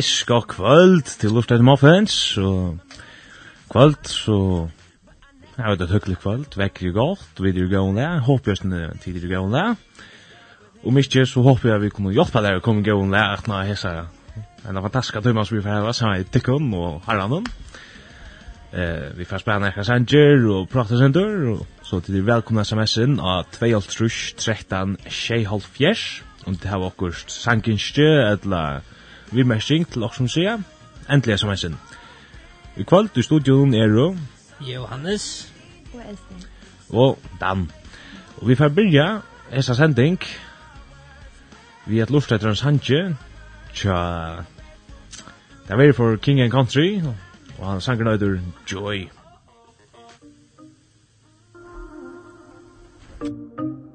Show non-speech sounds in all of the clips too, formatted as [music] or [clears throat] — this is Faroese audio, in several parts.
fisk og kvöld til lort etter muffins, og kvöld, så jeg vet et høkkelig kvöld, vekker jo godt, vi er jo gøyne det, håper jeg sånn tid er om det, og mykje så håper jeg vi kommer hjelpa deg å komme gøyne det, at nå hessa en fantastisk tøyma som vi får heva sammen i tikkun og herranen, Eh, vi får spela nekka sanger og prata sender, og så til de velkomna sms-en av 2.13.6.5 om det har okkurst sanginstjø, eller vi mersing til oss som sier, endelig som eisen. I kvöld i studion er jo Johannes og Elsen og Dan. Og vi får byrja essa sending vi at lufta etter hans handje tja det er for King and Country og han sanger nøyder Joy Joy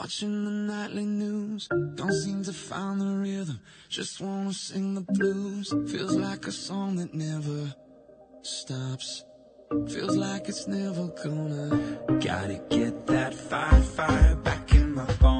Watching the nightly news. Don't seem to find the rhythm. Just wanna sing the blues. Feels like a song that never stops. Feels like it's never gonna. Gotta get that fire, fire back in my bones.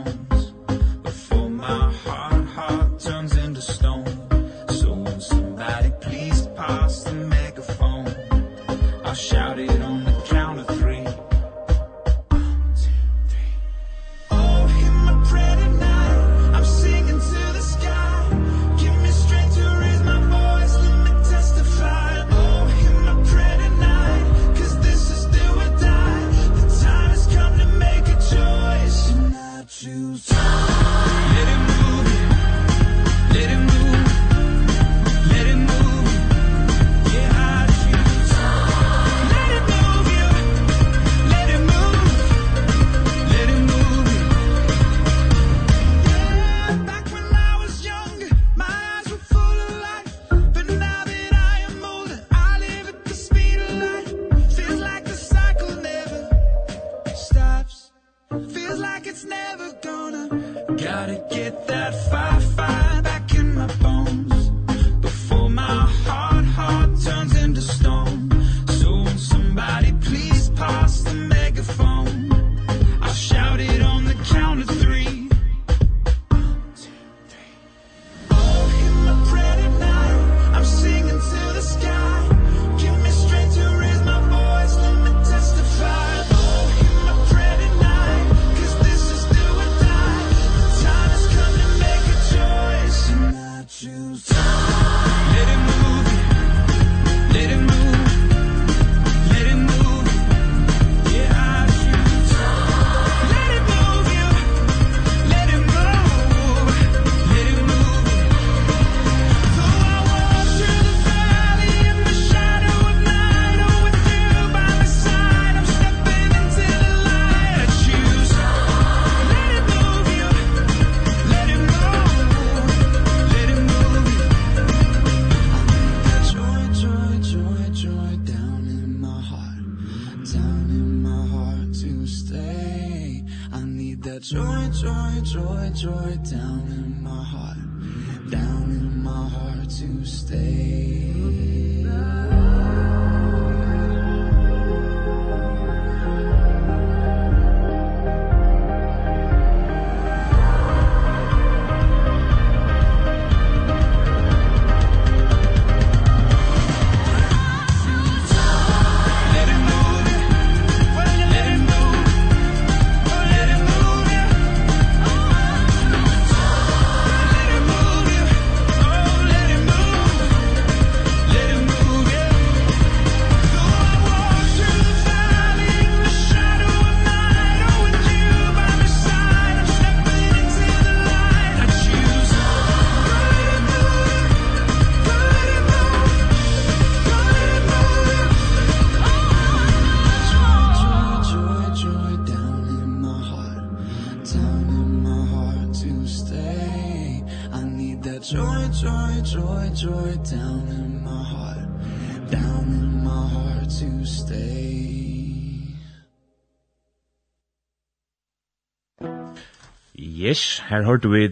her hørte vi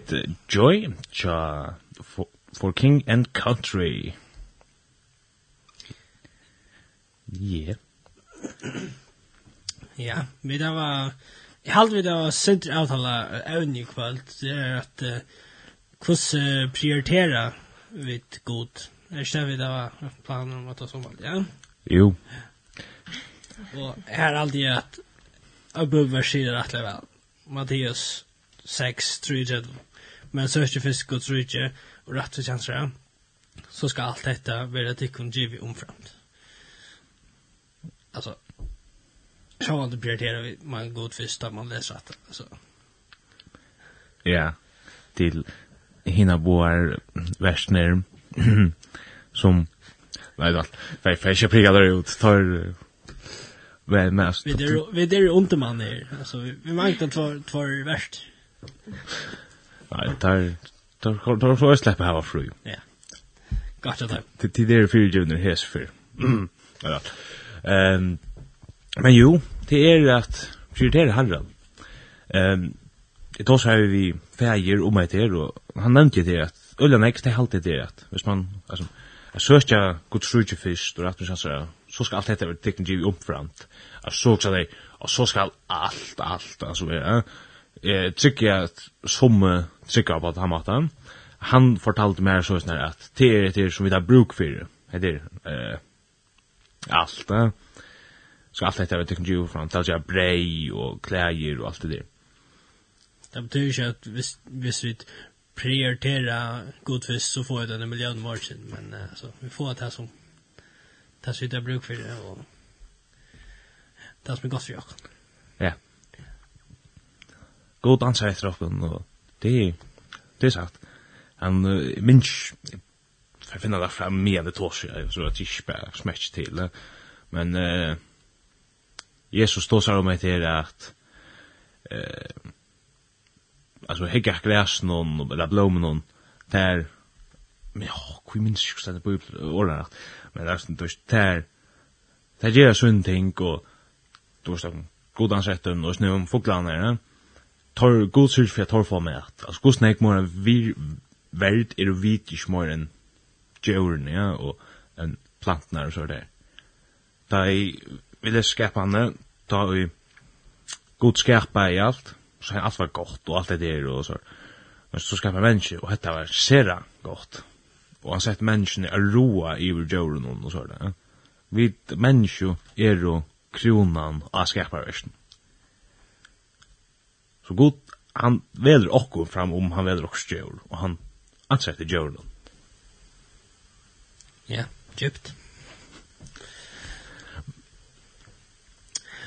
Joy, tja, for, for King and Country. Yeah. ja, vi da var, jeg halte vi da var sindri avtala evn i kvöld, det er at uh, hos uh, prioritera vi god, er ikke vi da var planer om at det som valg, ja? Jo. Og her halte jeg at, jeg bør sier at det vel, Mathias, 6, 3, men så er ikke fisk og trykje, og rett og kjensere, så skal alt dette være tikkun givi omframt. Altså, så sjåan det prioriterer vi man god fisk da man leser at, altså. Ja, til hina boar versner som, [clears throat] nei da, jeg får ikke fei der ut, tar Men men vi det vi det är inte man här. Alltså vi mangler att var verst. värst. Nei, tar tar tar får jag släppa hava fru. Ja. Gott att det. Det är för ju när häs för. Ja. Ehm men jo, det är att prioritera Harald. Ehm det tar så vi färger om ett här och han nämnde det att Ulla next det helt det att hvis man alltså att söker gott sjuke fisk och att man så så ska allt detta vara tecken givet upp framt. Att så det och så ska allt allt alltså ja jeg eh at som trykker på den måten. Han fortalte mer så snär at det er det som vi där bruk for, Det är eh allt. Så alt allt det där tycker ju det er brei og klæger og alt det der. Det betyr ikke at hvis, hvis vi prioritera godvis så får jag den en miljön margin men uh, alltså vi får det som det som vi där bruk for, det och det som er godt for jag. Ja. Yeah god och dansa efter honom och det er, det er sagt. Han uh, minns jeg finner det fram med det tås, jeg tror at så ikke bare spär til, till men uh, Jesus då sa om etter at, uh, altså, alltså hegga gräs någon eller blommor någon der, men ja, hvor minns ikke stedet på åren men det er är sånt der där gör sånne ting og, du vet, godan sätten och snö om fåglarna tar god syrg for jeg tar for meg at altså god snek mora vi verd er vit ikke mer enn djøren ja og en plantene og så der. Da jeg ville skapa henne da jeg god skapa i alt så er alt var godt og alt det der og så. Men så skapa menneske og dette var sera godt og han sett menneskene er roa i djøren og så der ja. vi menneske er jo kronan av skaparversen Så god, han väder okko fram om han väder okko djur. og han ansätter djuren. Ja, djupt.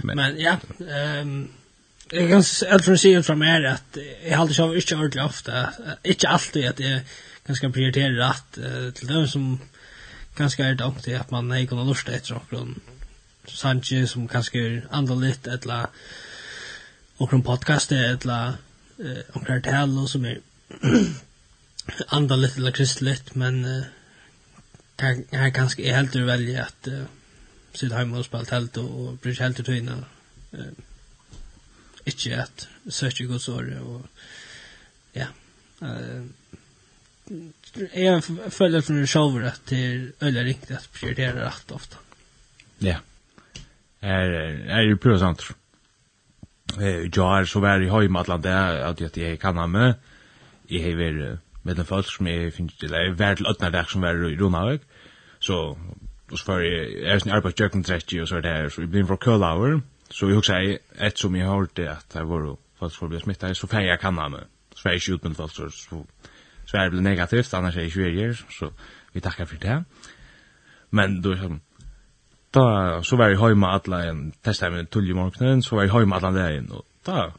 Men, Men ja, ehm... Jeg kan aldri si ut fra mer at jeg halte seg ikke ordentlig ofte, ikke alltid at jeg ganske prioriterer rett til dem som ganske er dumt i at man ikke kunne lusta etter noen Sanchez som ganske er andre litt, eller omkring podcast er etla eh, omkring tale som er [clears throat] andaligt eller kristligt, men eh, her, her kanskje er helt veldig at uh, sitt hjemme og spalt helt og, og bryr seg helt til tøyna eh, ikke at søker gods året og ja eh, jeg føler for sjåver at det er øyelig riktig at prioriterer rett ofte. Ja. Er, er jo prøvd sant eh jar så var i hem Atlant där att jag jag kan ha med i hever med den folk som jag finns till är värd att när som var i Ronavik så och för är sin arbetsjöken träck och så där så vi blir för cool hour så jag också ett som jag har det att det var folk som blir smittade så färja kan ha med så är ju utbildning folk så så är det negativt annars är det ju så vi tackar för det men då som da så var jeg hjemme alle en testa med tulje morgenen, så var jeg hjemme alle dagen, og da,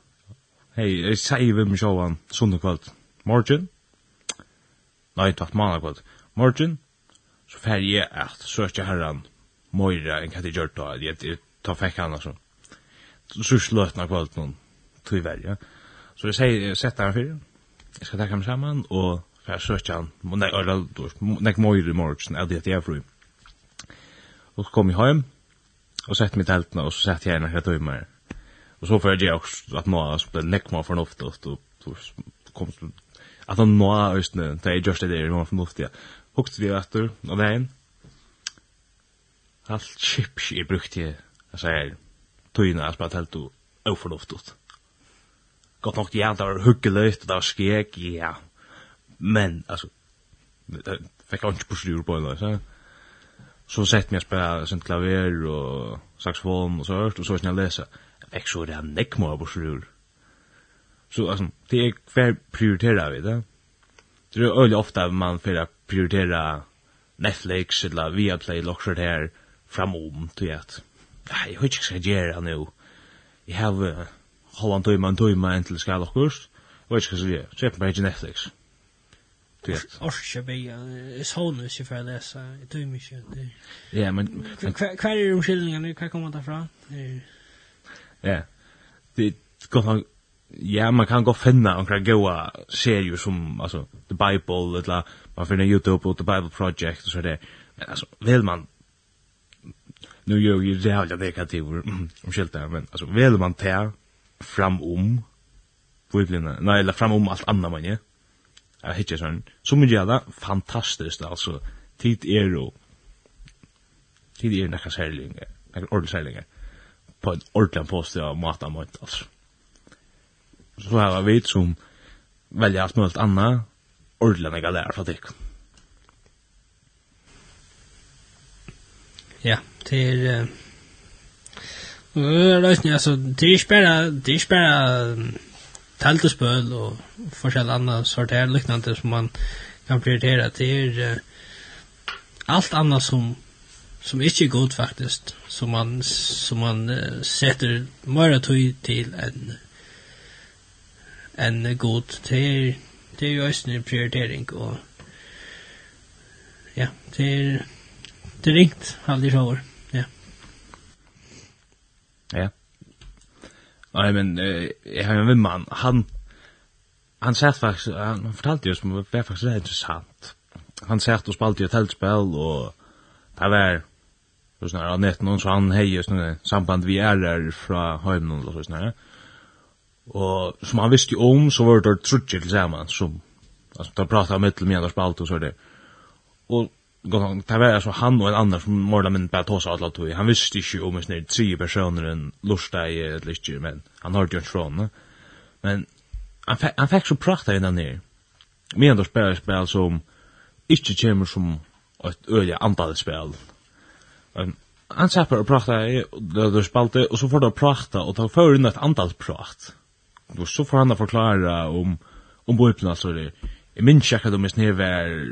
hei, jeg sier vi med sjåan sunne kvöld, morgen, nei, tatt mandag kvöld, morgen, så fer jeg at søkje herran, moira, enn katt i gjør da, jeg tar fekk han, altså, så sløtna kvöld noen, tog verja, så jeg sier, jeg setter han fyrir, jeg skal takka ham saman, og fer søkje han, nek moira i morgen, er det at jeg er fru, Og så kom jeg hjem, og sett mitt teltene, og så sett jeg noen tøymer. Og så får jeg også at nå så ble nekk meg fornuftig, og så kom at han nå er østene, da jeg gjørste det, der, var fornuftig. Hukte vi etter, og veien, alt chips jeg brukte, jeg sier, tøyene jeg spalt helt og fornuftig. Godt nok, ja, det var huggeløyt, det var skjeg, ja. Men, altså, fikk han ikke på styr på henne, så så sett mig spela sånt klaver och saxofon och så hört och så snäll läsa. Väck så där näck mer på sjur. Så alltså det är kvar prioritera vi det. Det är öle ofta man för prioritera Netflix eller Viaplay lockar här framom till att jag vet inte vad jag gör nu. Jag har hållan tøyma en tøyma enn til skala kurs, og jeg skal se, kjøp meg ikke Netflix. Orske vei, sånus ju för att läsa, jag tror mycket. Ja, men... Hva är de skillningarna, hva kommer det fra? Ja, det er godt nok... Ja, man kan gå finna några goa serier som, altså, The Bible, eller man finner YouTube og The Bible Project og så det. Men altså, vil man... Nu gör ju jävla negativor, omskilt där, men altså, vil man ta fram om... Bibeln, nei, eller fram om alt annet man, ja? Mm jag hittar sån som ju alla fantastiskt alltså. Tid är då tid är några sällingar några ordentliga på en ordentligt post av mata mot alltså. Så har vi som välja smält anna ordentliga lär för dig Ja, till eh uh, det är alltså det är bara det är bara teltespøl og forskjellige andre sorter liknande som man kan prioritera. Till uh, allt annat som som inte er gott faktisk som man som man uh, sätter mer tøy till en en god till jo ju en prioritering och ja till er ringt aldrig så ja. Ja. Nei, men eh, jag har en vän man han han sa faktiskt han, han fortalte jo som var faktisk rätt interessant. Han sa att spalte spelade ett tältspel och det var så snär han ett någon så han hej just nu samband vi er der från hemmen og så snär. Och som han visste jo om så var det trutje tillsammans som alltså där pratade med till mig og spalte, och så det Och det var så han och en annan som måla min bara tåsa alla tog. Han visste ju om en snitt tre personer en lusta i ett litet men han har ju inte från. Men han han fick så prata innan ner. Men då spelar spel som inte kommer som ett öliga antal spel. Um, han satt och prata i det spalte och så får det prata och ta för in ett antal prat. Då så får han förklara om om bojplan så det. Jeg minns ikke at de är var,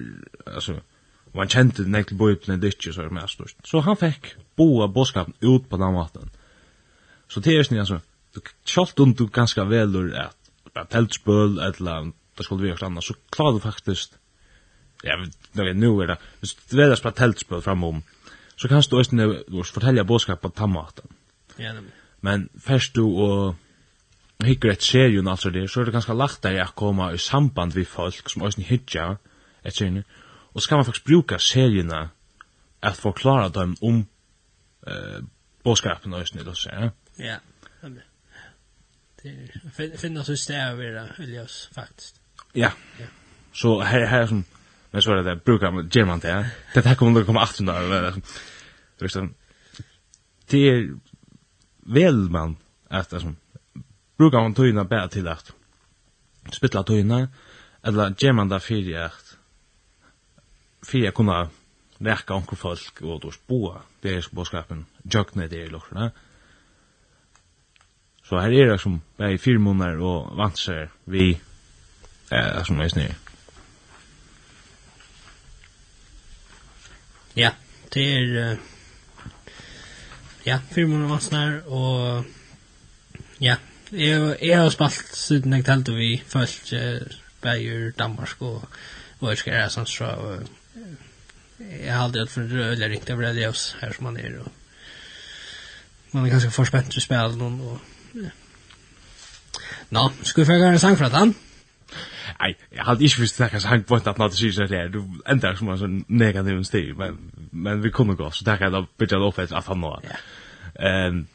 alltså Og han kjente den egentlig bøyden det ditt, så er det mest stort. Så han fikk boa bådskapen ut på den maten. Så det er snitt, altså, kjalt om du ganske velur at teltspøl, eller det skulle vi noe annet, så klarer du faktisk, ja, okay, nu er det, hvis du vil spela teltspøl framom, så kan du også du, fortelle bådskap på den maten. Ja, Men først du og hikker et serien, altså det, så er det ganske lagt der å komme i samband vi folk som også hikker et serien, Og så kan man faktisk bruka seriene at forklara dem om eh, bådskapen og snill og se. Ja, det finnes jo sted å være Elias, faktisk. Ja, så her, her som, men så er det brukar man, gjør man det, det her kommer til å komme 800 eller liksom, det er vel man, at liksom, brukar man tøyna bare til at spilla tøyna, eller gjør man det fyrir at för jag kunna räcka onkel folk och då spåa det är boskapen jökne det är luckorna så här är det som är fyra månader och vansar vi eh som är snö ja det är ja fyra månader vansar och ja Jeg, jeg har spalt siden jeg talte vi först bäjer Danmark og, og jeg skal gjøre sånn så jeg har aldri hatt for röda riktigt över det ljus här som man er og man er ganske forspent til spil noen og ja. Nå, skal vi få en sang fra den? Nei, jeg hadde ikke inte visst att han på at något sier det Du ändrar som en sånn negativ stil, men men vi kunne gå så där kan jag börja opp etter at han nå. Ehm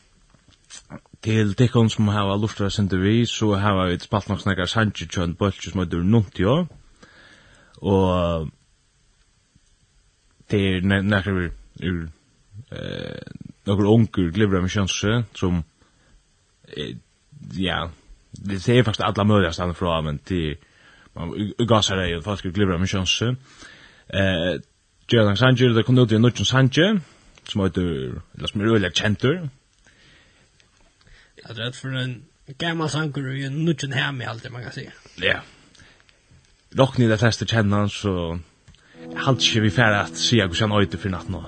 til tekkon som har lyst til å sende vi, så har vi spalt nok snakkar sanji tjønn bøltjus møydur nuntio, og det är när ur eh några onkel glibrar med chanser som ja det ser faktiskt alla möjliga stanna från men till man gasar det fast glibrar med chans eh Jordan Sanchez det kom ut i Nucci Sanchez som heter eller som är Jag tror att för en gammal sanker är ju nutchen hemma alltid man kan säga. Ja. Rockni det flesta känner så halt ikke vi færre at sier hvordan øyde for natt nå.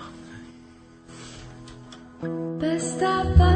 Besta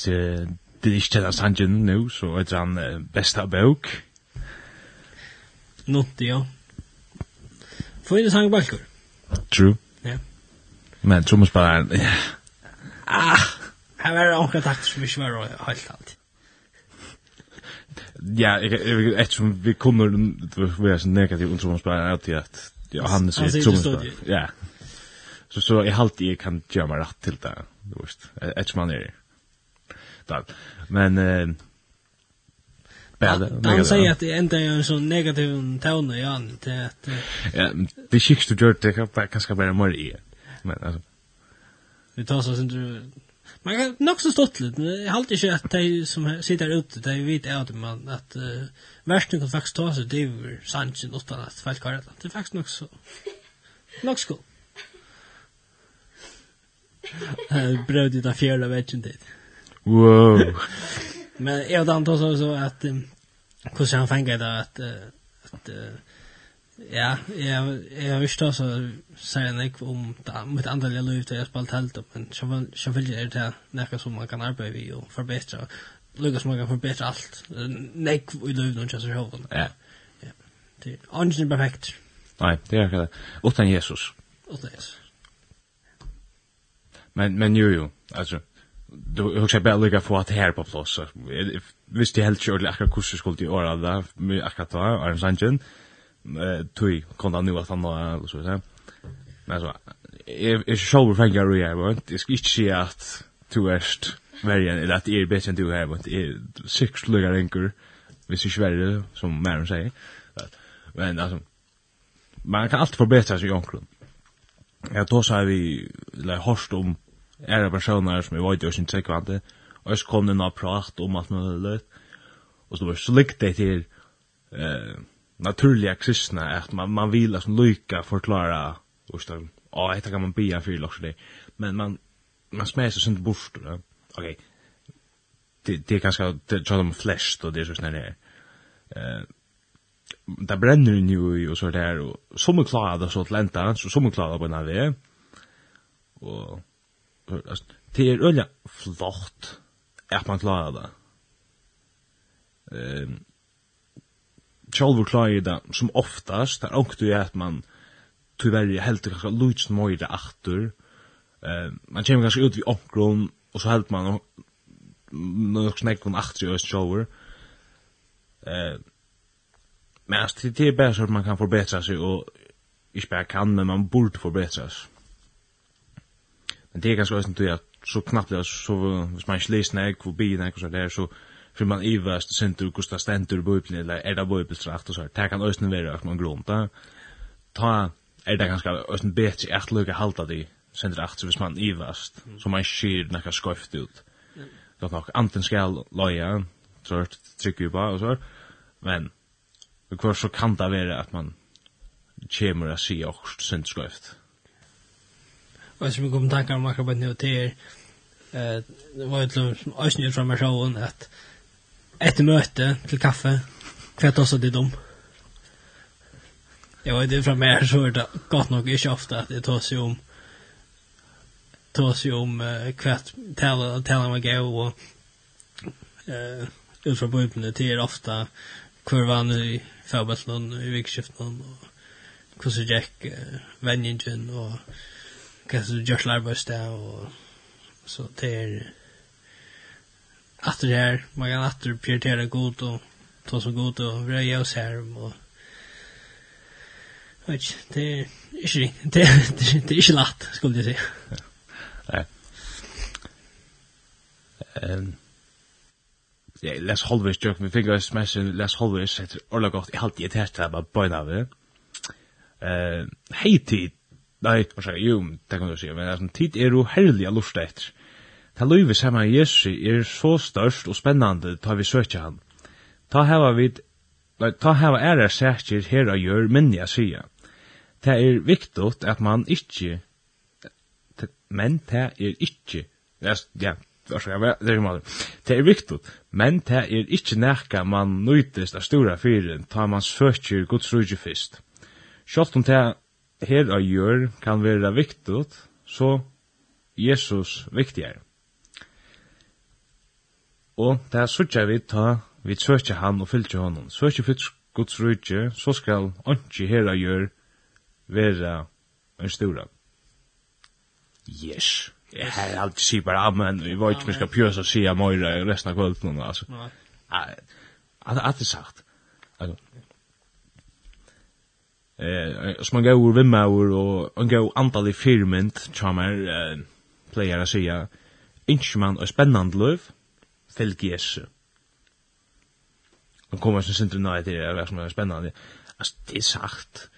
hvis uh, det ikke kjenner sangen nå, så er det han uh, besta bøk. Nått, ja. Får det sang balkor? True. Ja. Men Thomas bara, ja. Ah, her var det omkring takt som ikke var helt alt. Ja, eftersom vi kommer, vi er så negativ om Thomas bara, at ja, han er så Thomas bara. Ja. Så så jag alltid kan gjøre meg rett til det, du vet. Ett han er det fattar. Men eh Han säger att det inte är en sån negativ ton i han till att Ja, det skickst du gör det kan kanske bara mer i. Men alltså Vi tar så inte Man kan nog så stått lite. Jag har inte att de som sitter där ute, de vet att man att uh, värsten kan faktiskt ta sig det över sanchen utan att folk har det. Det är faktiskt nog så. Nog skål. Bröd i av fjärde vägen dit. Wow. Men jag då antar så så att hur ska han fänga det att att ja, jag jag visste så säger nek om det med andra liv det jag spalt helt upp men så väl så vill det här näka som man kan arbeta vid och förbättra. Lucas man kan förbättra allt. Nek i liv nu just så. Ja. Ja. Det är ingen perfekt. Nej, det är det. Utan Jesus. Utan Jesus. Men men ju ju alltså du hugsa bara lukka få att här på plats. Så visst det helt själv akkurat kurser skulle i år alla med akkurat då Arne Sanchez eh tui kom han nu att han var så så men så är show för jag är vad det ska inte se att du ärst verkligen eller att är bättre än du är men är sex lugar enkel visst är svärre som Maren säger. Men alltså man kan alltid förbättra sig i omkring. Jag tar så här vi, eller hörst om era personer som jeg var ikke sin tryggvante, og så kom det noe prat om alt mulig, og så var det slikt det til eh, naturliga kristna, at man, man vil som lyka forklara, og så, ja, dette kan man bia fyrir også det, men man, man smer seg sunt bort, ja. ok, det, det er ganske, det er sånn flest, og det er så snarere, eh, det brenner ni i og så der, og som er klara det så til enda, så som er klara på en av det, og det er øyla flott at man klarer det. Ehm Sjálfur klarer det som oftast, det er ångt jo at man tyverri helt kanskje lutsen møyre aktur, eh, man kommer kanskje ut i omkron, og så helt man nok snekkon aktur i øst sjálfur. Eh, men det er bare så at man kan forbedra seg, og ikke bare kan, men man burde forbedra seg. Men det är ganska ösnt att så knappt det så hvis man ikke leser nek og bier nek så der så fyrir man ivast og sindur gusta stendur bøyblin eller er det bøybelstrakt og så det kan øsne være at man glömta. ta er det ganske øsne betri eit lukka halda di sindur så hvis man ivast så man skir några skoft ut det er nok anten skal loja så trycker ju bara og så men hver så kan det være at man kommer å si okkur skoft og som vi kom tankar om akkurat nu till er, det var ju som ösnjur från mig showen att ett möte till kaffe, kvätt oss att det är dom. Jag var ju från mig så är det gott nog inte ofta att det tar sig om tar sig om uh, kvätt tala, tala med gav och uh, ut från bubblorna till er ofta hver vann i färbetslån i vikskiften og hvordan gikk uh, vendingen og hva som gjørs larvøysta, og så det er atter her, man kan atter prioritera god og ta som god og røya oss her, og vet ikke, det er ikke, det er, det er ikke latt, skulle jeg si. Nei. Um, ja, Les Holvers joke, vi fikk jo sms, Les Holvers heter Orla Gott, jeg halte i et herstad, bare bøyna det. Uh, hei tid, Nei, for jo, det kan du si, men altså, tid er jo herlig a lusta etter. Ta løyve saman Jesus er så størst og spennande ta vi søkja han. Ta hava vid, nei, ta hava æra sækir her a gjør minja sia. Ta er viktigt at man ikkje, men ta er ikkje, ja, det er maður. Det er viktigt, men det er ikkje nekka man nøytist av stora fyrin, ta man søkjer Guds rujje fyrst. Sjalt om det her av gjør kan være viktigt, så Jesus viktigere. Og det er sørger vi ta, vi søker han og fylger honom. Søker fyllt Guds rydje, så skal ikke her av gjør være en stora. Yes. Jeg har alltid sier bare amen, vi var ikke vi skal pjøse og sier møyre resten av kvölden. Altså. Nei. Alt er sagt. Altså, eh som man går vid maur och go går antal i firmint charmer eh player så ja inchman och spännande löv felgies och kommer sen sent när det är som är spännande alltså det är sagt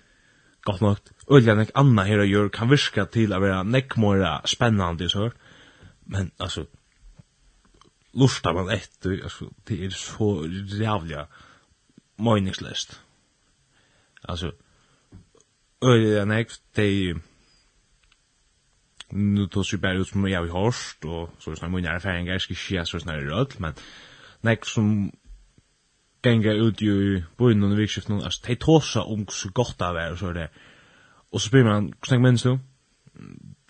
gott nog öljan ek anna här gör kan viska till att vara neckmora spännande så men alltså lustar man efter alltså det är så jävla meningslöst alltså øyelig nek, de nu tås vi bare ut som jeg har hørst, og så er det sånn mye erfaringer, jeg skal ikke så sånn rødt, men nek som ganger ut i bøyen under vikskiften, altså de tåsa om så godt det er, og så er det, og så spyr man, hvordan minns du?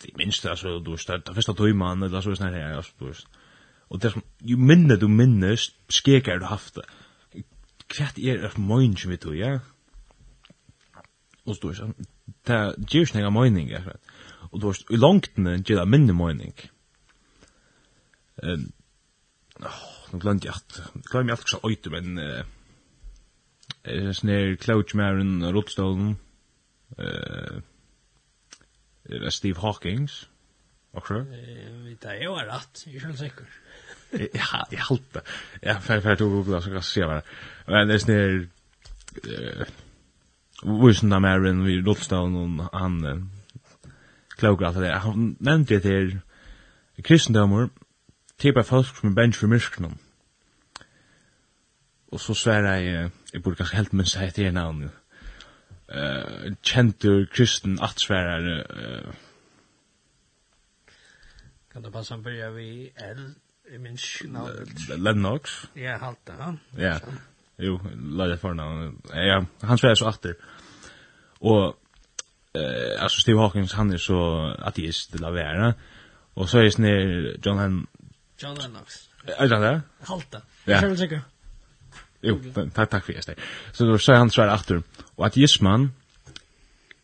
Det minns det, altså, du er det er første tøyman, eller så er det sånn her, altså, og det er som, jo minne du minnes, skeker du haft det, kvart er det møyen som vi tog, ja, og stort sånn, det gjør ikke noen mening, akkurat. Og du vet, i langtene gjør det minne mening. Um, nu nå glemte jeg at, glemte jeg alt ikke øyte, men uh, er snær Klautschmeren, Rotstolen, uh, er Steve Hawkins, akkurat. Det er jo rett, jeg er selv sikker. Ja, jeg halte. Ja, for jeg tog Google, så kan jeg se hva det. Men det er snær, Wilson da Marin vi rullstolen og han uh, klokker alt det. Han nevnte det här kristendommer typ av folk som er bench for mysknum. Og så svär jag, jeg burde kanske helt minst hette er navn. Uh, kjentur kristen attsvärare. Uh. Kan du passa börja vi L? Jag minns navnet. Lennox? Ja, halta. Ja jo, lade fornavn. Ja, han svär så åter. Och eh alltså Steve Hawkins han är så ateist det där Och så är det ner John Han John Lennox. Är det där? Halta. Ja. Jag vill Jo, tack tack för det. Så då säger han så här åter. Och ateismen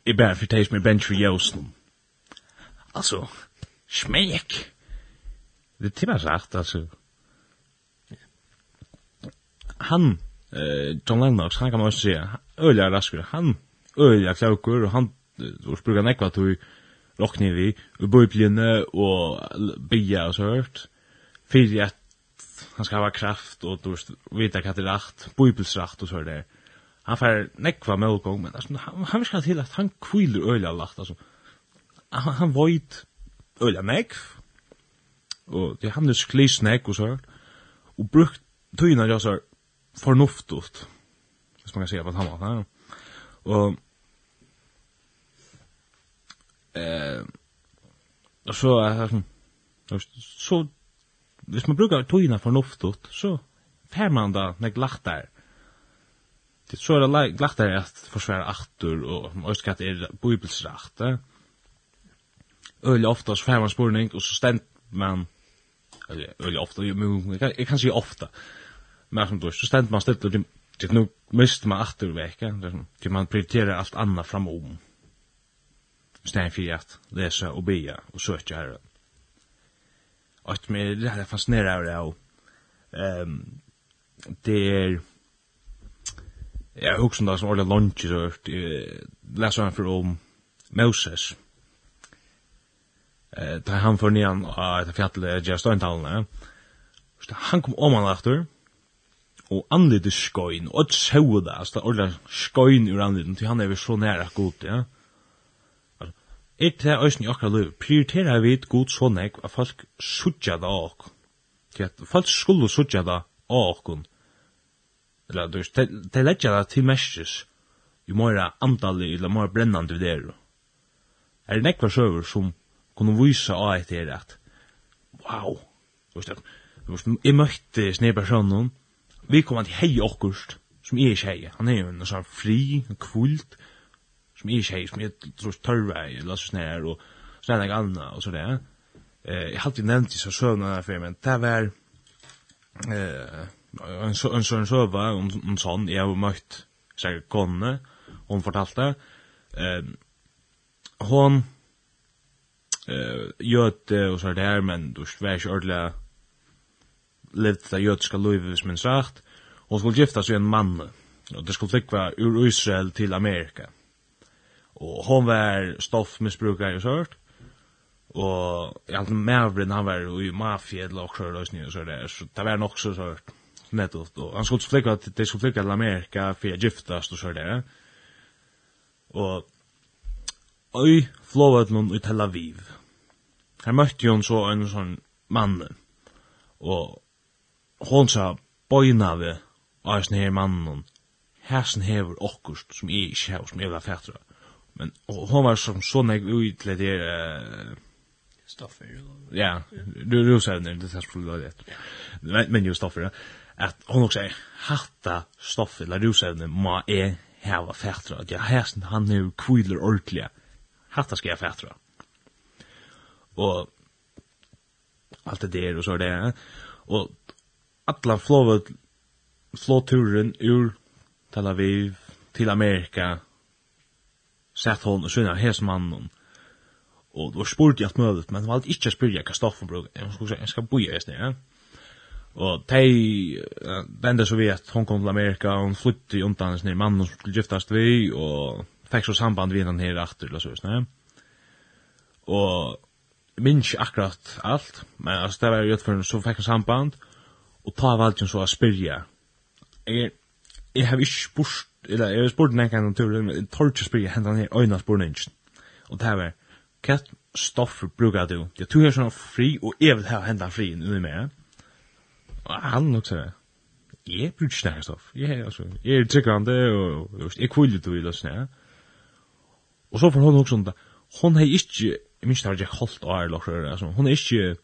är bara för taste med bench för Alltså smek. Det timmar sagt alltså. Han eh John Lennox han kan man också säga öliga raskare han öliga klaukur och han då sprugar nekva tog rockni vi och bojplinne och bia och så hört för att han ska ha kraft och då vita katter rätt bibelsrätt och så där han får nekva melkong men alltså, han han ska till att han kviler öliga lacht alltså han, han void öliga nekv och det han är sklisnek och så och brukt tøyna jag så fornuftigt. Hvis man kan säga på samma här. Och eh och så här så hvis man brukar tøyna fornuftigt så fær man da nek lachtar. Det så er det lachtar at forsvara och og är er bibelsrakt. Øl ofta så fær man spurning og så ständ man Eller, ofta, jag kan se ofta, men som då Så ständ man ställt och det nu måste man åter vecka. Det man prioriterar allt annat fram om Ständ för att läsa och be och söka här. Och med det här fascinerar det jag. Ehm det är Jag husker då som ordentlig lunch så hørt. läsa han for om Moses. Eh, da han for nian av et fjallet Gjær Støyntalene. Han kom om han efter og anlitis skoin, og et sjau det, altså det er ordentlig skoin ur anliten, til han er vi så næra god, ja. Altså, Er det òsni øysen i akkurat liv, prioriterer vi et god så nek, at folk sutja det av okkon. Til at folk skulle sutja det av okkon. Eller, du, veist, de letja det til mestis, jo mora antalli, eller mora brennande vi der. Er det nekva søver som kunne vise av etter at, wow, du, du, du, du, du, du, du, du, du, vi kom til hei okkurst, som jeg ikke hei, han er jo en sånn fri, en kvult, som jeg ikke hei, som jeg tror tørre hei, eller sånn snær, og sånn her, anna, og så det. Eh, jeg har alltid nevnt disse søvnene her før, men det var eh, en, sø, en sånn søva, en, en sånn, jeg har møtt sikkert konene, hun fortalte, eh, hun eh, gjøte og sånn her, men du var ikke ordentlig levt det jødiska livet hvis minst rakt, og hun skulle gifta seg en mann, og det skulle flikva ur Israel til Amerika. Og hon var stoffmisbrukar i sørt, og alt mævren han var i mafia eller okkur og så det, så det var nok så sørt, nettopp, og han skulle flikva, de skulle flikva til Amerika for jeg giftast og så det, og Oi, flåvødlun i Tel Aviv. Her møtte hun så en sånn mann, og hon sa boina vi av sin her mannen hæsen hever okkurst som jeg ikke hever som jeg var fætra men hon var som så nek ui til det uh, stoffer ja du du sa det det skulle det men men jo stoffer ja. At hon også hatta stoffer la rusevne ma e hava fætra at jeg hæsen han er kviler ordentlig hatta skal jeg fætra og alt det der og så er det og alla flåvet flåturen ur Tel Aviv til Amerika sett hon og sunna hesmannen og det var spurt i alt men hun valgte ikke å spyrja hva stoffen bruk hun skulle jeg skal boja hesne ja. Og tei vende så vi at hon kom til Amerika og flytte i undan hesne mannen som skulle giftast vi og fikk så samband vi den her akter eller så hesne og minns akkurat alt men altså det var jo utføren så fikk han samband. og og ta valgt så å spyrja. Jeg, jeg har ikke spurt, eller jeg har spurt den enkelte naturen, men jeg tar ikke spyrja hendan her øyna spurningen. Og det var, hva stoff brukar du? Jeg tror jeg er sånn fri, og jeg vil ha hendan fri under meg. Og han nok sier, jeg bruker ikke nære stoff. Jeg, altså, jeg er tryggande, og, og jeg kvullet du i løsene. Og så får hun også sånn, hun har ikke, jeg minst har ikke holdt å ære, altså, hun har ikke,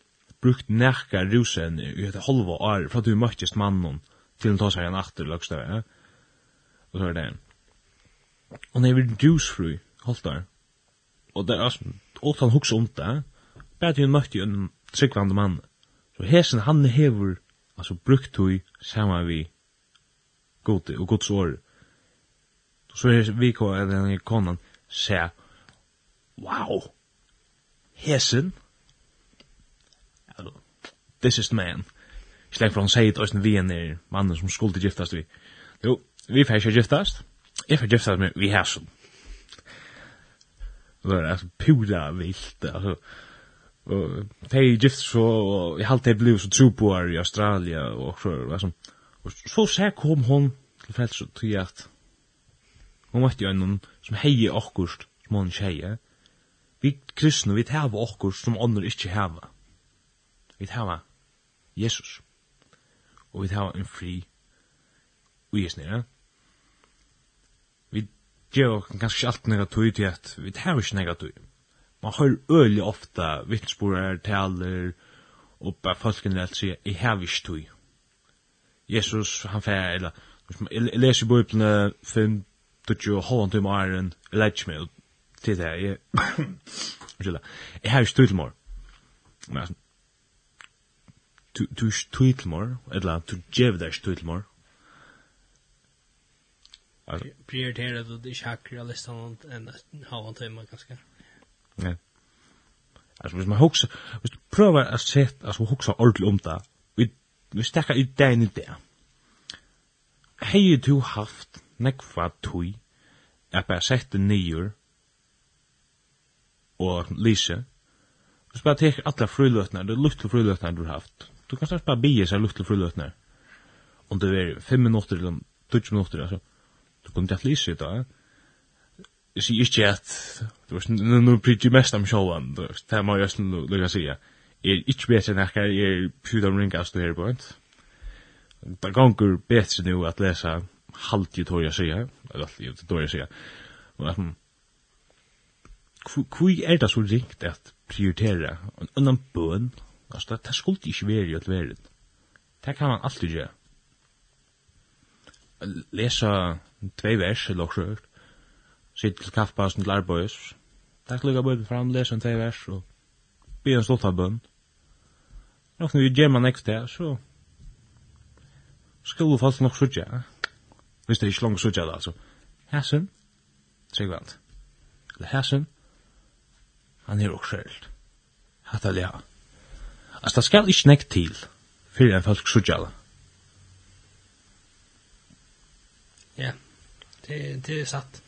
brukt nekka rusen i et halva år fra du møttest mannen til han tar seg en atter løgstøy. Ja? Og så er det. Og når jeg vil rusfru, holdt der, og det er altså, og han hukse om det, bare hun møtte en tryggvande mann. Så hesen han hever, altså brukt hui saman vi gode og gods år. Så er vi kvar, eller konan, sier, wow, hesen, this is the man. Ikke lengt for han sier til vi er mannen som skulle giftast vi. Jo, vi får ikke giftast. Jeg får giftast med vi hæsson. Det er altså pura vilt, altså. Og de gift så, og jeg halte de bliv så troboar i Australia, og så, altså. Og så så kom hon til frelsen tog at hon møtte jo en som hei okkurst, som hon tjeje. Vi kristne, vi hava okkurst som andre ikke hava. Vi hava Jesus. Og vi tar en fri i oss nere. Vi gjør oss ganske alt nega tøy til at vi tar ikke nega tøy. Man hører øyelig ofta vittsporer, taler, og bare folkene alt sier, jeg har ikke tog. Jesus, han fer, eller, jeg leser i bøyplene 5, 20, halvann tøy med æren, jeg leit ikke meg til det, jeg, jeg har ikke tog til mor. Men du du stutmor eller du gev där stutmor prioritera då det av listan en halvan timme kanske ja alltså hvis man hugsa hvis du prøver at sett altså hugsa ordentlig om det vi vi stakka i den i det hei du haft nekva tui at bare sette nyer og lise hvis bare tek alle fruløtnar, det er lukte fruløtnar du har haft du kan snart bara bege sig lukt till frulötnar. Om det är fem minuter eller 20 minuter, alltså, du kommer inte att lysa i dag. Jag säger inte att, du vet, nu nu ju mest om showen, du vet, det här må jag just nu lycka säga. Jag är inte bättre än jag är pjuda om ringast och här på ett. Det gånger bättre nu att läsa halvt ju tår jag säga, eller allt ju tår jag säga. Och att, hur är det så ringt at prioritera en annan bön altså, det, det skulle ikke være i et verden. Det kan man alltid gjøre. Lesa tvei vers, eller også hørt, sitte til kaffepassen til arbeids, takk lukka bøyden fram, lesa en tvei vers, og be en stolt av bønn. Nok når vi gjør man ekst det, så skal du fast nok sutja, hvis det er ikke langt sutja da, altså. Hæsen, tryggvand, eller hæsen, han er også skjølt. Hattalia. Altså, det skal ikke nekt til fyrir en folk sutja sujala. Ja, det, det er satt.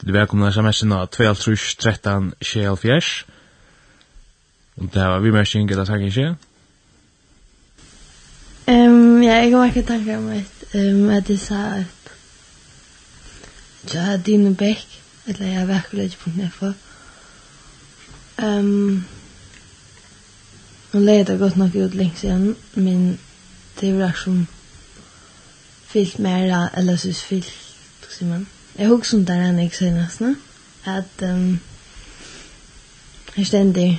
Du er velkomna sms-ina 12 13 24 Om det var vi mersing eller takk ikke? Um, ja, jeg har ikke tanker om at, um, at jeg sa at Ja, din bekk, Eller jag verkar lite på den för. Ehm Hon leder godt nok ut lenge siden, men det er jo som fyllt mer, eller synes fyllt, sier man. Jeg husker om det er enn jeg sier nesten, at um, her stender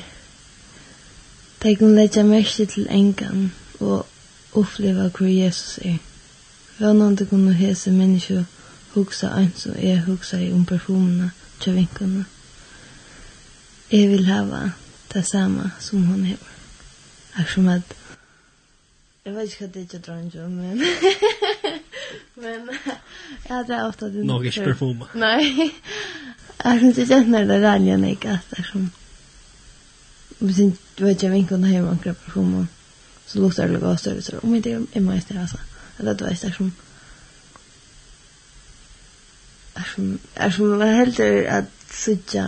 det kan legge merke til engan og oppleve hvor Jesus er. Hvordan du kunne hese mennesker hugsa eins og jeg hugsa i om perfumene til vinkene. Jeg vil hava det samme som hun hever. Akkurat at Jeg vet ikke hva det er ikke drar men... [laughs] men... Ja, det er ofte at... Nå er ikke perfume. Nei. Jeg synes ikke at det er ærlig enn ikke, at det er som... Hvis jeg vet ikke vinkene hjemme anker perfume, så lukter det godt større, så om jeg det er meg i altså. Eller du det er som som, er som man heldur at sutja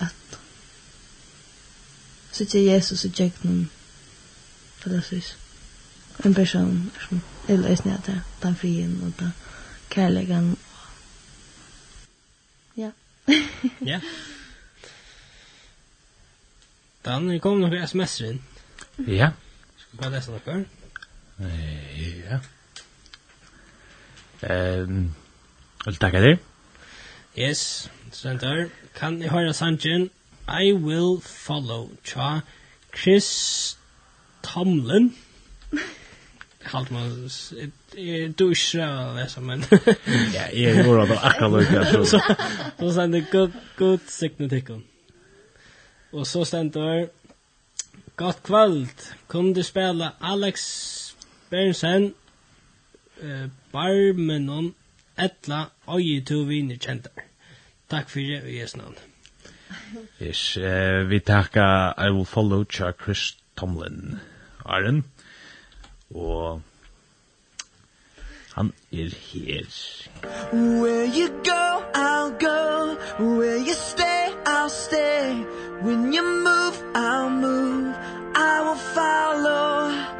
at sutja Jesus og tjeknum Pallasus en person er som er løsning at det den frien og den kærlegan ja ja Dan, vi kom noen sms-er inn. Ja. Skal vi bare lese noen? Ja. Ehm, vil du takke deg? Yes, stendur. Kan ni høyra sangen? I will follow Tja, Chris Tomlin. [laughs] Halt man, du ikke lesa, men... [laughs] Ja, jeg gjorde det akkurat lukka. [laughs] Så stendur, god, god signetikken. Og så stendur, godt kvöld, kunne du spela Alex Bernsen, uh, Barmenon, etla, oi, to viner kjentar. Takk fyrir i Jesu navn. [laughs] Yes, eh, vi takka I Will Follow Cha Chris Tomlin. Arjen. Og han er her. Where you go, I'll go. Where you stay, I'll stay. When you move, I'll move. I will follow.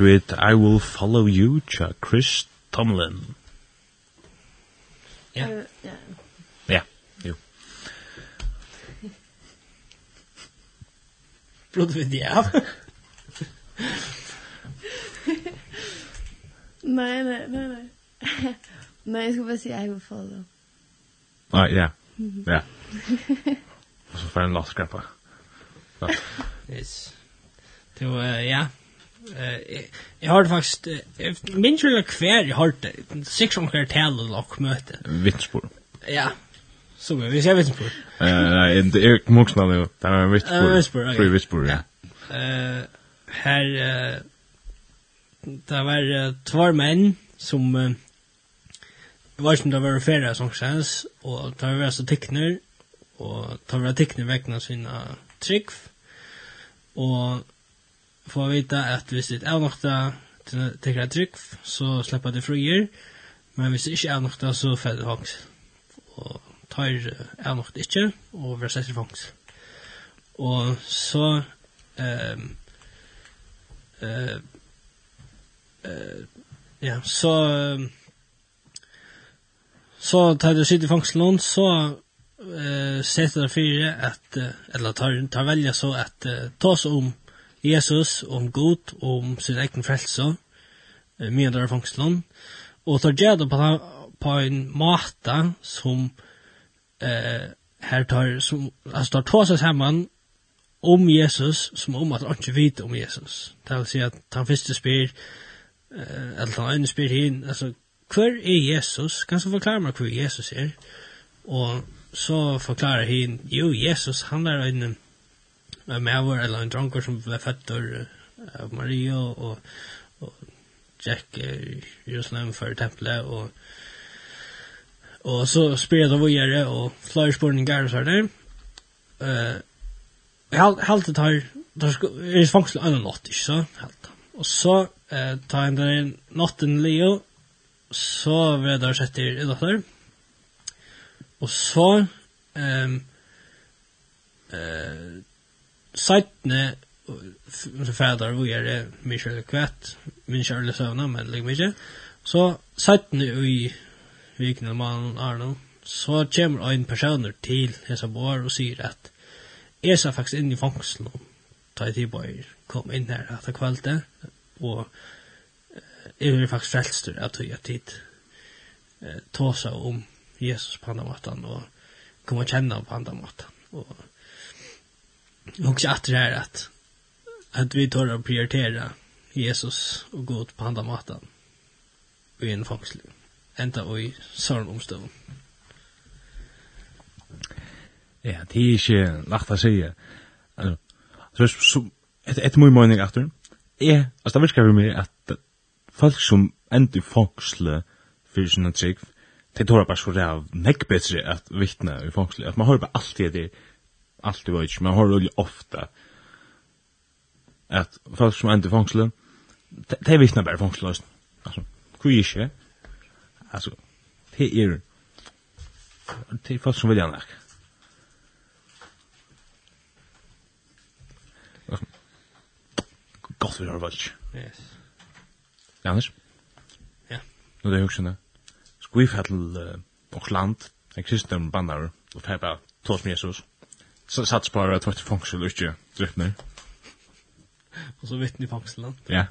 start with I Will Follow You, tja Chris Tomlin. Ja. Yeah. Ja. Ja, jo. [laughs] Blod vi det av? Nej, nej, nej, nej. Nej, jeg skal bare säga I Will Follow. Ah, ja. Ja. Og så får jeg en låtskrappa. Yes. Det var, ja. Eh, jag har faktiskt minns jag kvar jag har det. Sex om kvar tal och lock møte. Vitspor. Ja. Så vi ser vitspor. Eh, Nei, det er Moxna nu. Det var vitspor. Vitspor. Fri vitspor. Ja. Eh, här eh det var två män som Det var som det var ferie som känns och det var så tecknar och det var tecknar väckna sina trygg och få vita at hvis det er nokta tekker et trygg, så slipper det fruer, men hvis det ikke er nokta, så fer det. Og tar er nokta ikke, og vi setter fangs. Og så ehm eh eh ja, så så tar det sitt i fangsten så eh setter det fire at eller tar tar välja så att eh, tas om Jesus, om god og om sin egen frelse, mye der fangslån, og tar gjerne på, på en måte som eh, her tar, som, altså tar tåse sammen om Jesus, som om at han ikke vet om Jesus. Det vil si at han første spyr, eh, eller han ene spyr hin, altså, hver er Jesus? Kan du forklare meg hver Jesus er? Og så forklarer hin, jo, Jesus, han er en, en mæver eller en dronker som ble født av Maria og, og Jack i Jerusalem for tempelet og og så spyrir da vågjere og flere spurningar og sånne uh, halvt det tar det er fangsel annan natt ikke så halvt og så uh, tar han den natten leo så vil det sett til i datter og så um, uh, Sætne fædar vi er det? Mye kvett, min kjærlig søvna, men ligger mye. Så sætne i viken man mannen Arno, så kommer en personer til hesa bor og sier at jeg sa faktisk inn i fangselen og ta i tibøyer, kom inn her etter kvalite, og jeg er faktisk frelstur av tog at tid. Seg om Jesus på andre måten, og kom og kjenne på andre måten, og också att det är att att vi tar och prioritera Jesus och gå ut på andra matan i en fångslig enda og i sorgomstøv Ja, det er ikke lagt å si altså, så så, et, et mye mening etter er, altså det virker for meg at folk som enda i fångslig fyrir sinne trygg det tar bare så ræv nekk betre at vittne i fångslig at man har bare alltid det allt i vajtj, men har rulli ofta at folk som enda i fangsle, de vittna bare fangsle, altså, kui ikkje, altså, det er, det er folk som vilja nek. Gott vi har vajtj. Yes. Jannes? Ja. Nu det er hugsen det. Skvifettel, uh, och land, en kristen bannar, och färpa, tås med Jesus så sats på att vart funktion inte direkt nu. Och så vet ni funktionen. Ja.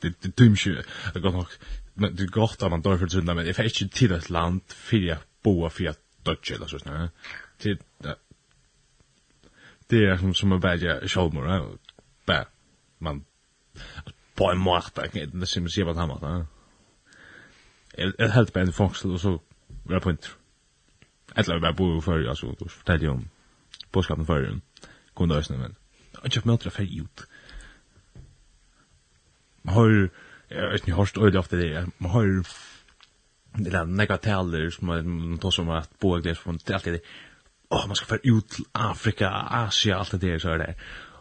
Det det döms. Jag går nog med det går att man dörför synda men if jag inte till ett land för jag boa för jag dödge eller så snä. Till det är som som att välja självmord. Bä. Man på en måte, det ser man vad han har. Jag helt på en funktion och så var eller vi bare bor før, altså, du fortalte jo om påskapen før, Kunde øsne, men jeg har ikke møtt det ferdig ut. Man har, jeg vet ikke, hørst øyelig ofte det, man har, det nekka taler som man tar som at bo og det, som alltid det, åh, man skal ferdig ut til Afrika, Asia, alt det der, så er det,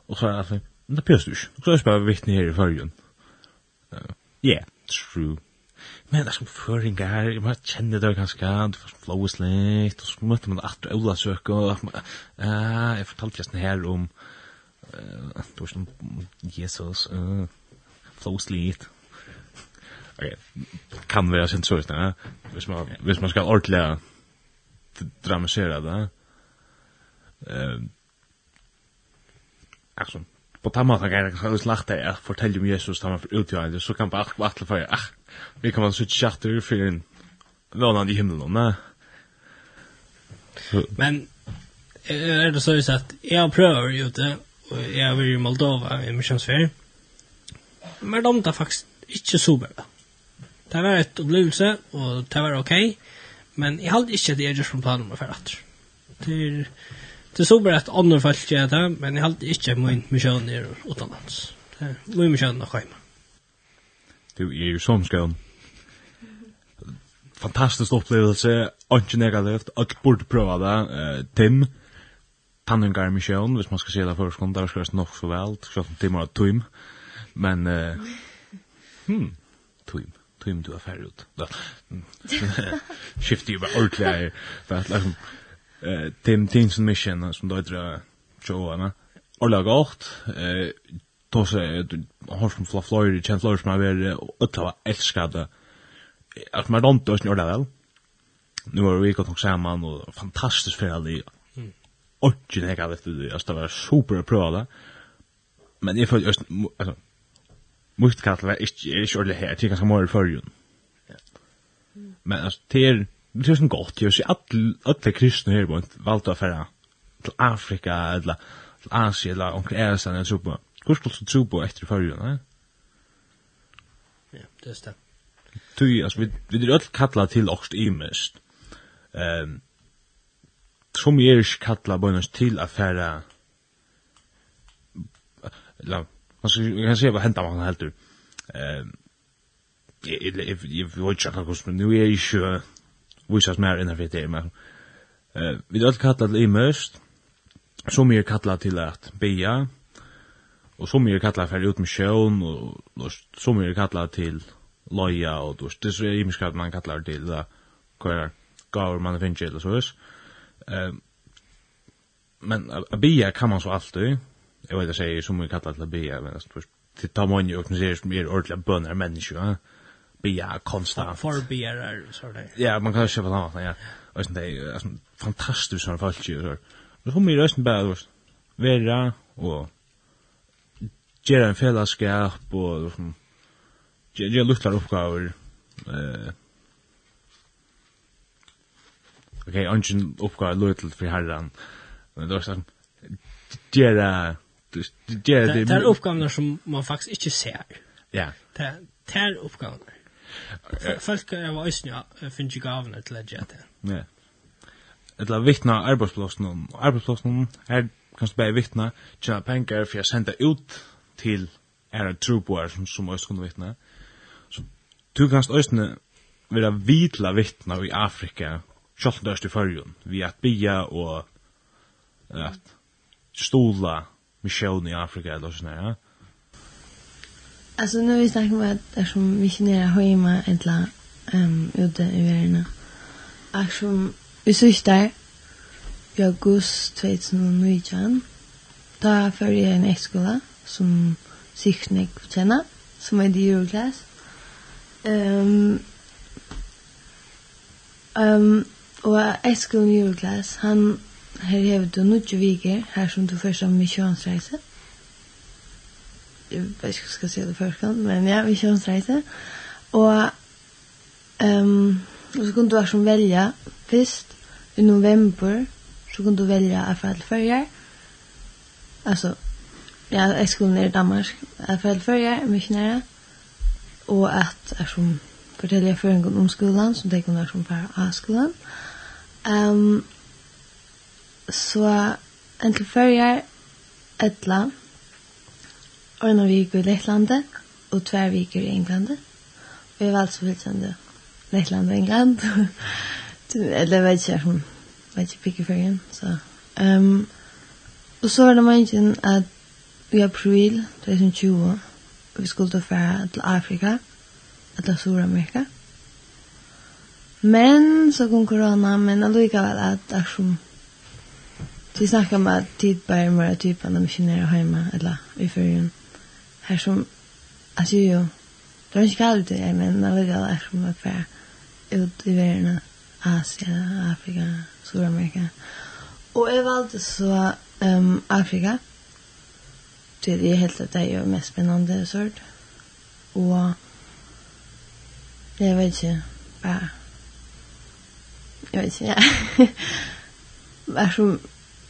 og så er det alltid, men det pjøst du ikke, så er det bare vittne her i fyrjen. Ja, true. Men det er som føringar man kjenner det ganske, du får flowes litt, og så møtte man atre Ola søk, og uh, jeg fortalte just her om, uh, det var som Jesus, uh, flowes litt. Ok, kan være sin søk, ne? Hvis man, hvis man skal ordentlig dramatisere det, uh, altså, på tamma kan jag kanske slakta jag fortälja om Jesus tamma för utgörande så kan bara vattla för ach vi kan man så chatta för en lånan i himlen nä men är det så att jag prövar ju det och jag vill ju Moldova i missionsfär men de tar faktiskt inte så bra. Det var ett upplevelse och det var okej okay, men jag hade inte det jag just från planen med för att det Det så bara att andra folk gör det, men jag har alltid inte min mission är utomlands. Det är min mission att skämma. Du är ju som skön. Fantastisk upplevelse, inte negativt, att borde pröva det. Uh, Tim, tanningar mission, hvis man ska se det först, det var det nog så väl, så att Tim har ett tim. Men, uh, hmm, tim tim du är färdig ut. [laughs] Skiftar ju bara ordentligt här. För att liksom, eh Tim Teens Mission som då heter Joanna. Orla gott. Eh då så har som Fla Florida Chen Florida som är att ta älskade att man inte ösn orda väl. Nu har vi gått samman och fantastiskt för alla. Och jag har vet du, det var super pröva. Men jag får just alltså Must kallar är inte är inte ordentligt här, det är ganska mer förrjun. Men alltså, det är det er sånn godt, jeg så at alle kristne her bort valgte å färra til Afrika eller til Asien eller omkring Ersan eller så på. Hur skulle du tro på efter förr? Ja, det er det. Du altså, vi vi det öll kalla til också i mest. Ehm som är ju kalla til till affära la man ska kan se vad händer man helt jeg, Ehm jeg, jeg, vet inte hur det men nu är ju visas mer innan för det men eh vi öll kalla til imöst som är kalla til at bea Og som är kalla för ut med sjön og og som är kalla til loja og då det är ju mycket man kallar til da. kvar gaur man finn eller så vis ehm men a bea kan man så alltid jag vet att säga som vi kallar till bea men det ta man jo och ser som är bønner menneske. människor bia konstant. Forbierar, så det. Ja, man kan köpa något, ja. Og sånn, det er sånn fantastisk sånn folk ju så. hun kommer ju bare, du då. Vera og gjøre en fellesskap og liksom göra luktar uppgifter. Eh Okej, okay, ungen uppgåva lutl för herran. Men sånn, gjøre göra göra det. Det är uppgifter som man faktiskt inte ser. Ja. Det är uppgifter. Folk er var ja, finnes ikke gavene til å gjøre det. Nei. Etla vittna arbeidsplassen, arbeidsplassen kan du bare vittna, tjena penger for jeg sender ut til er truboer som, som også kunne vittna. Så du kanst øyne være vidla vittna i Afrika, sjalt dørst i fyrjun, vi at bia og at stola misjon i Afrika eller sånn her, ja. Alltså nu vi snackar om att där som missionärer hemma eller um, ute i världen. Att som vi syftar i august 2019 då för jag en ekskola som siknig känna som är i Euroclass. Um, Ehm och Eskil Euroclass han här har du nu viker här som du första missionsreisen jeg vet ikke hva jeg skal si det först men ja, vi kjører en strejse. Och ehm um, så kunne du også velge først i november så kunne du velge välja att för färger. Altså, ja, jeg skulle ned i Danmark att för färger mycket nära och att alltså fortälja för en om skolen, som det kunde som för A-skolen. Um, så en till färger ettla Øyna vik i Lettlandet, og tver vik i Englandet. Og jeg var altså fullstendig Lettland og England. [laughs] Eller jeg vet ikke, jeg vet ikke pikke før igjen, så... Um, og så var det mange at i april 2020, vi skulle ta fære til Afrika, eller Sur-Amerika. Men så kom corona, men allikevel at det er som Vi snakker om at tid bare må være typen av missionärer hjemme, eller i ferien. Her som alltså jo, det var inte kallt det är men jag vill jag som var kvar ut i världen Asien, Afrika, Sydamerika och jag valde så um, Afrika det är helt att det är ju mest spännande sort. Och jag vet inte bara jag vet inte ja. [laughs] Var som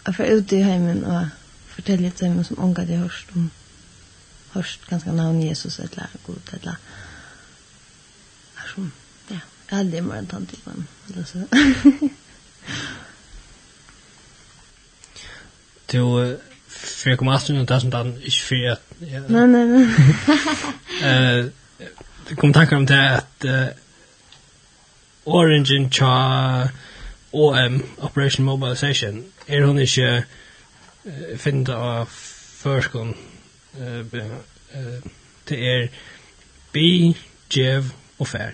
jag får ut i hemmen och fortälla till dem som ångat jag hörst om hørst ganske navn Jesus eller god eller er som ja, jeg hadde i morgen tatt typen eller så [laughs] Du för jag kommer alltid stå där som där inte för att Nej nej nej. Eh det [laughs] kom tankar om det att uh, Origin Cha OM Operation Mobilization er hon ikke uh, finnet finna förskon det er bi, djev og fær.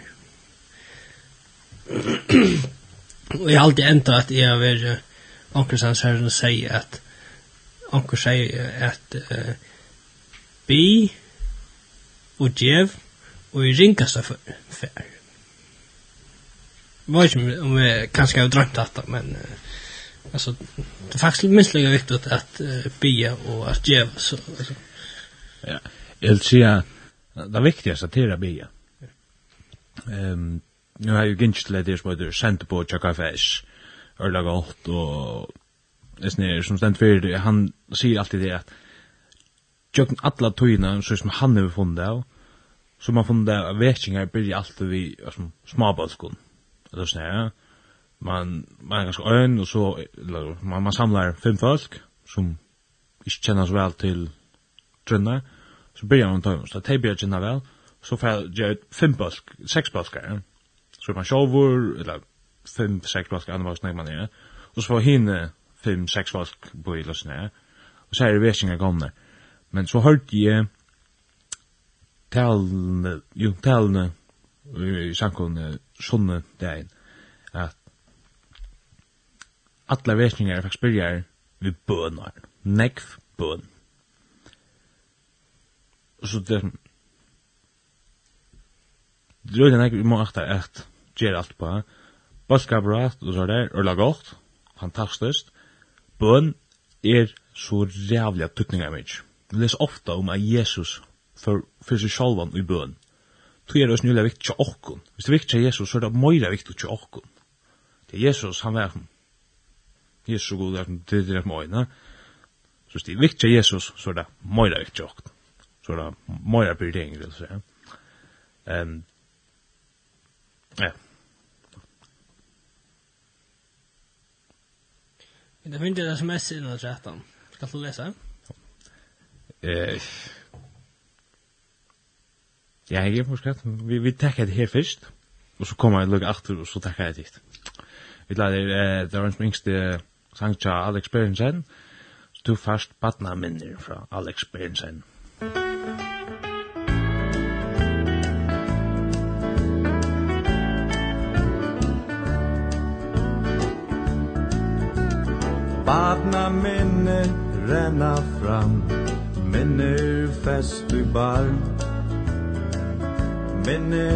og jeg har alltid enda at jeg har vært ankerstans her som sier at anker sier at uh, bi og djev og i ringkasta fær. Jag vet ikke om jag kanske har drömt detta, men uh, alltså det är faktiskt minst lika viktigt att uh, bia och att Jev så alltså Ja. Jag vill säga det viktigaste att det bia. Ehm nu har ju gynst lite det som heter sent på chaka fish. Örla gott och det är som ständ för han säger alltid det att jag alla tojna så som han har funnit av så man funnit av väckingar blir alltid vi som småbalskon. Det är så här. Man man är ganska ön och så man man samlar fem folk som inte känner så väl til trunnar, så byrjar man tøymast, så tei byrjar kynna vel, så får jeg gjøre fem bøsk, seks bøskar, så er man sjovur, eller fem, seks bøskar, andre bøskar, man er, og så får henne fem, seks bøsk på i løsene, og så er det vesinga gamle. Men så hørte jeg talene, jo, talene, i samkomne, sånne dagen, at alla vesingar er faktisk byrjar vi bønar, nekv bønar. Og så det det er ikke vi må akta at gjør alt på Boskaprat og så der, og lag godt, fantastisk. Bøn er så rævlig tykninga mitt. Vi leser ofta om at Jesus for, for seg sjalvan i bøn. Tu er det nylig viktig til okkun. Hvis det er viktig til Jesus, så er det møyre viktig til okkun. Det er Jesus, han er Jesus er god, det er det er møyre. Så hvis det er viktig til Jesus, så er det møyre viktig til okkun sådana mera prioriteringar vill säga. Ehm ja. Det finns det sms i den chatten. Ska du läsa? Eh Ja, jeg er forskratt. Vi, vi takker det her først, og så kommer jeg lukket achter, og så takker jeg det. Vi lader, eh, det var en som yngste sang til Alex Berensen, så du først badna minner fra Alex Berensen. Badna minne renna fram Minner fest i bar Minne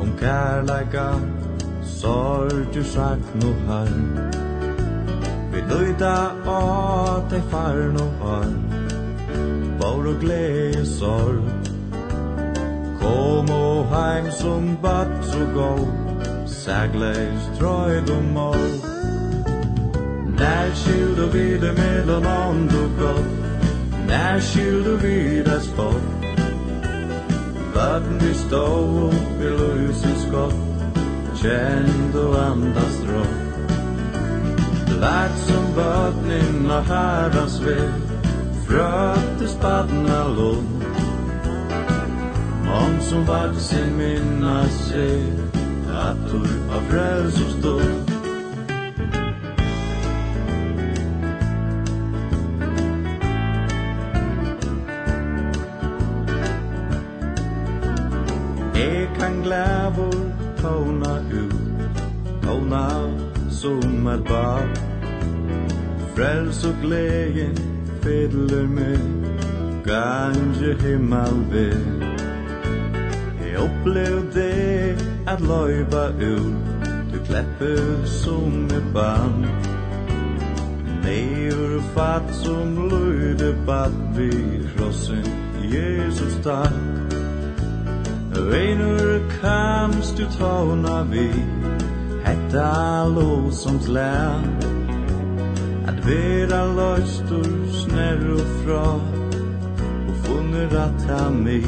om kærleika Sorg du sagt no har Vi løyta å te far no har Bor og glede sorg. Kom og heim som bat så gå Sagleis trøyd og mål När skjuter vi det mellan land och gott När skjuter vi det spott? Vatten vi stå upp i lysets skott Känd och andas rått Lagt som vattnen och herrans vill Frötte spadna lån Om som vart sin minna sig Att du av frälsor stod tona ut. Tona som er bad Frels og gleden fedler med Gange himmel ved. Jeg opplev det at løyba ut. Du klepper som et barn Neur fatt som løyde bad vi krossen Jesus takk Veinur kamst du tåna vi Hetta lo lær. At vera løystur snær og fra Og funnur at ha mi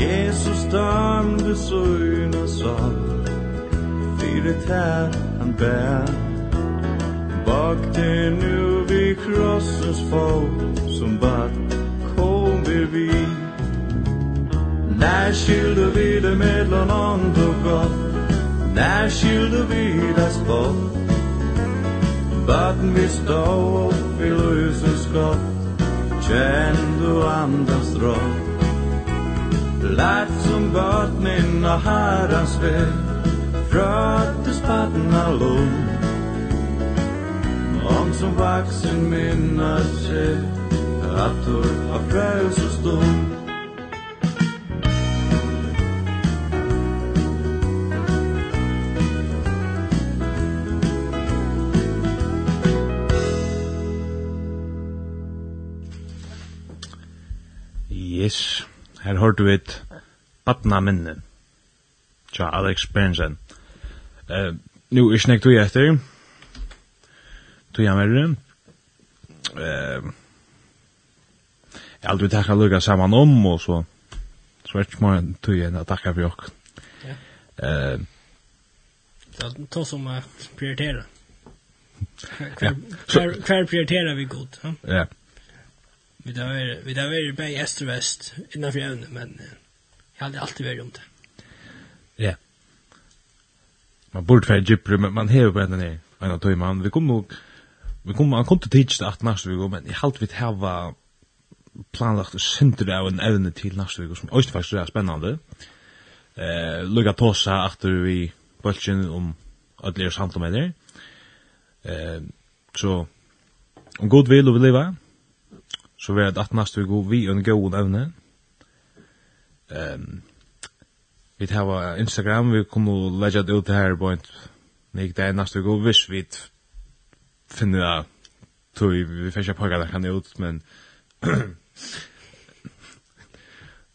Jesus dam du søgna sa Fyre tær han bær. Bak det nu vi krossens få Som bad kom vi vi När skulle vi det mellan ånd och gott. När skulle vi det spott. Vatten vi stå upp i ljuset skott Känn du andas rått Lätt som vattnen av herrans väg Fröttes vattna lång Om som vaksen minnar sig Att du har fröjs och stund Yes, Her hørte vi et badna minne. Tja, Alex Bernsen. Uh, nu er snakk tog etter. Tog jeg med det. Eh, jeg aldri takka lukka saman om, og så så er ikke mer tog enn å takka for jokk. Ja. Eh, Så ta som att prioritera. Kvar, hver, hver kvar prioriterar vi god. Ja. ja. Vi där är vi där är bäj öst och väst innanför ämnet men jag hade alltid varit om det. Ja. Man borde vara djupare men man har på den här en av tog man. Vi kom nog vi kom man kom till tidigt att nästa vecka men i halvt vi hava planlagt och synter av en evne til nästa vecka som också faktiskt är spännande. Eh lugga tossa efter vi bulchen om at lära samtal med det. Eh så om god vill och vi leva så var det attnast vi går vi en god evne. Um, vi har Instagram, vi kommer legge det ut her på en nek det er næst vi går, hvis vi finner det, tror vi vi får ikke pakka det kan ut, men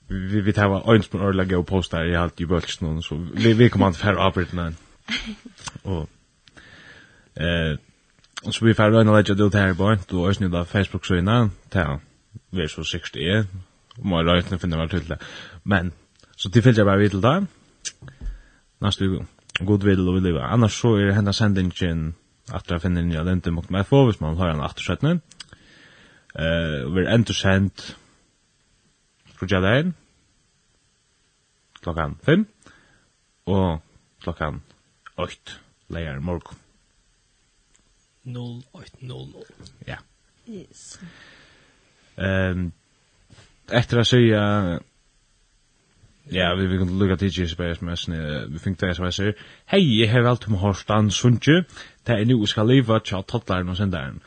vi vi tar en spår orla gå posta i alt i bølsen, så vi vi kommer att färra arbetet men Og... eh Så vi får røyna legge det ut her på en, du har snidda Facebook-søyna, til vi er så sikst er, og må røyna finne meg til det. Men, så til fylgja bare vidt til det, næste uke, god vil og vil liva. Annars så er hennes sendingen, at jeg finner nye lente mot meg få, hvis man har en attersettene. Uh, og vi er endur sendt, fra Jadain, klokkan 5, og klokkan 8, leier morgon. 0800. Ja. Yes. Ehm efter att säga Ja, vi vi kunde lukka til Jesus på SMS, vi fink det som jeg sier. Hei, jeg har valgt om Horstan Sundtje, det er nu jeg skal leva tja tattlaren og sendaren.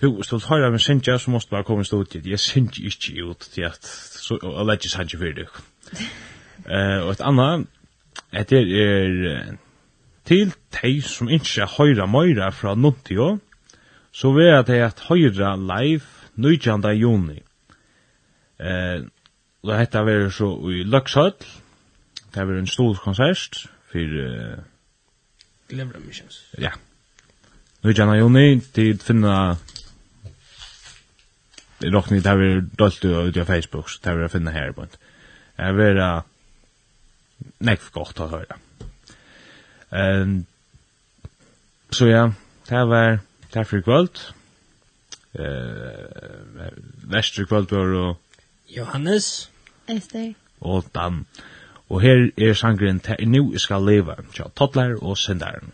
Du, hvis du vil høyra med Sintja, så måste du bare komme i studiet. Jeg Sintja ikke ut til at, så, og legges han ikke fyrir du. Og et anna, etter er, Til tei som innskja høyra møyra fra Nuntio, så vil jeg til at høyra live 19. juni. Eh, og dette vera så i Løkshøll, det vera en stor konsert for... Uh, Glemra Missions. Ja. 19. juni, til finna... Jeg råkni, det vera dølt ut av Facebook, så det vera finna her på en. Det vera nekv godt å høyra. Ehm så ja, det var det for kvöld. Eh vestre kvöld var og Johannes Esther og Dan. Og her er sangren til nu skal leva, tja, toddler og syndaren.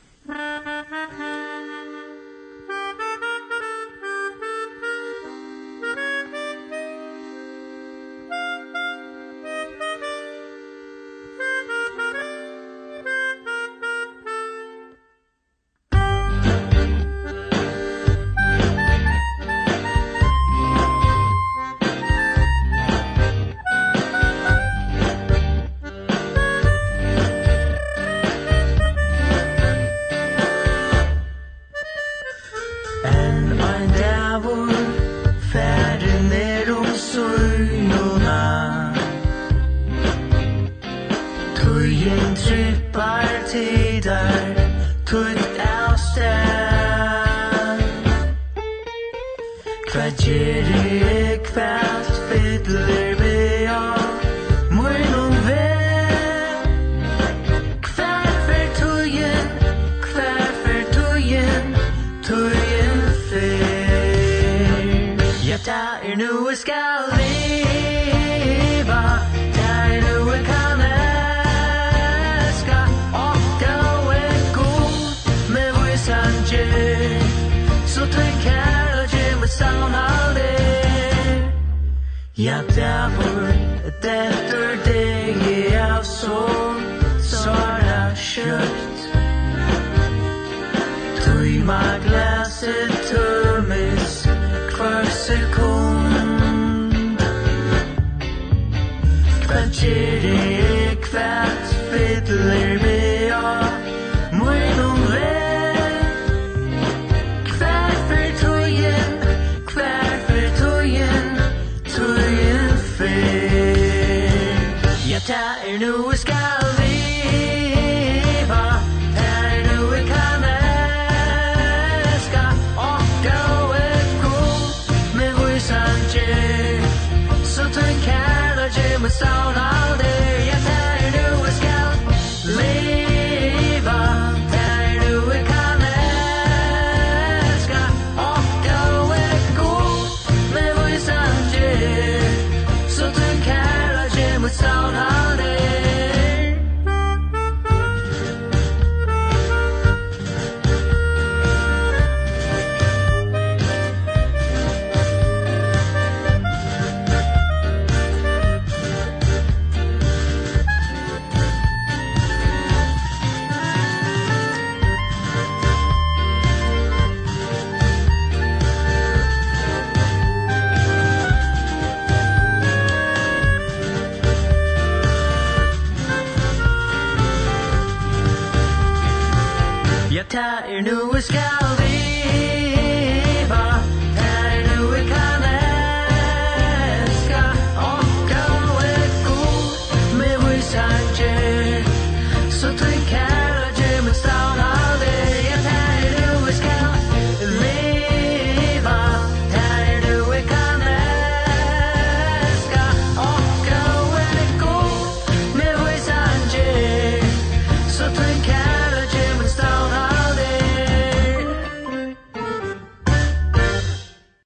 circle.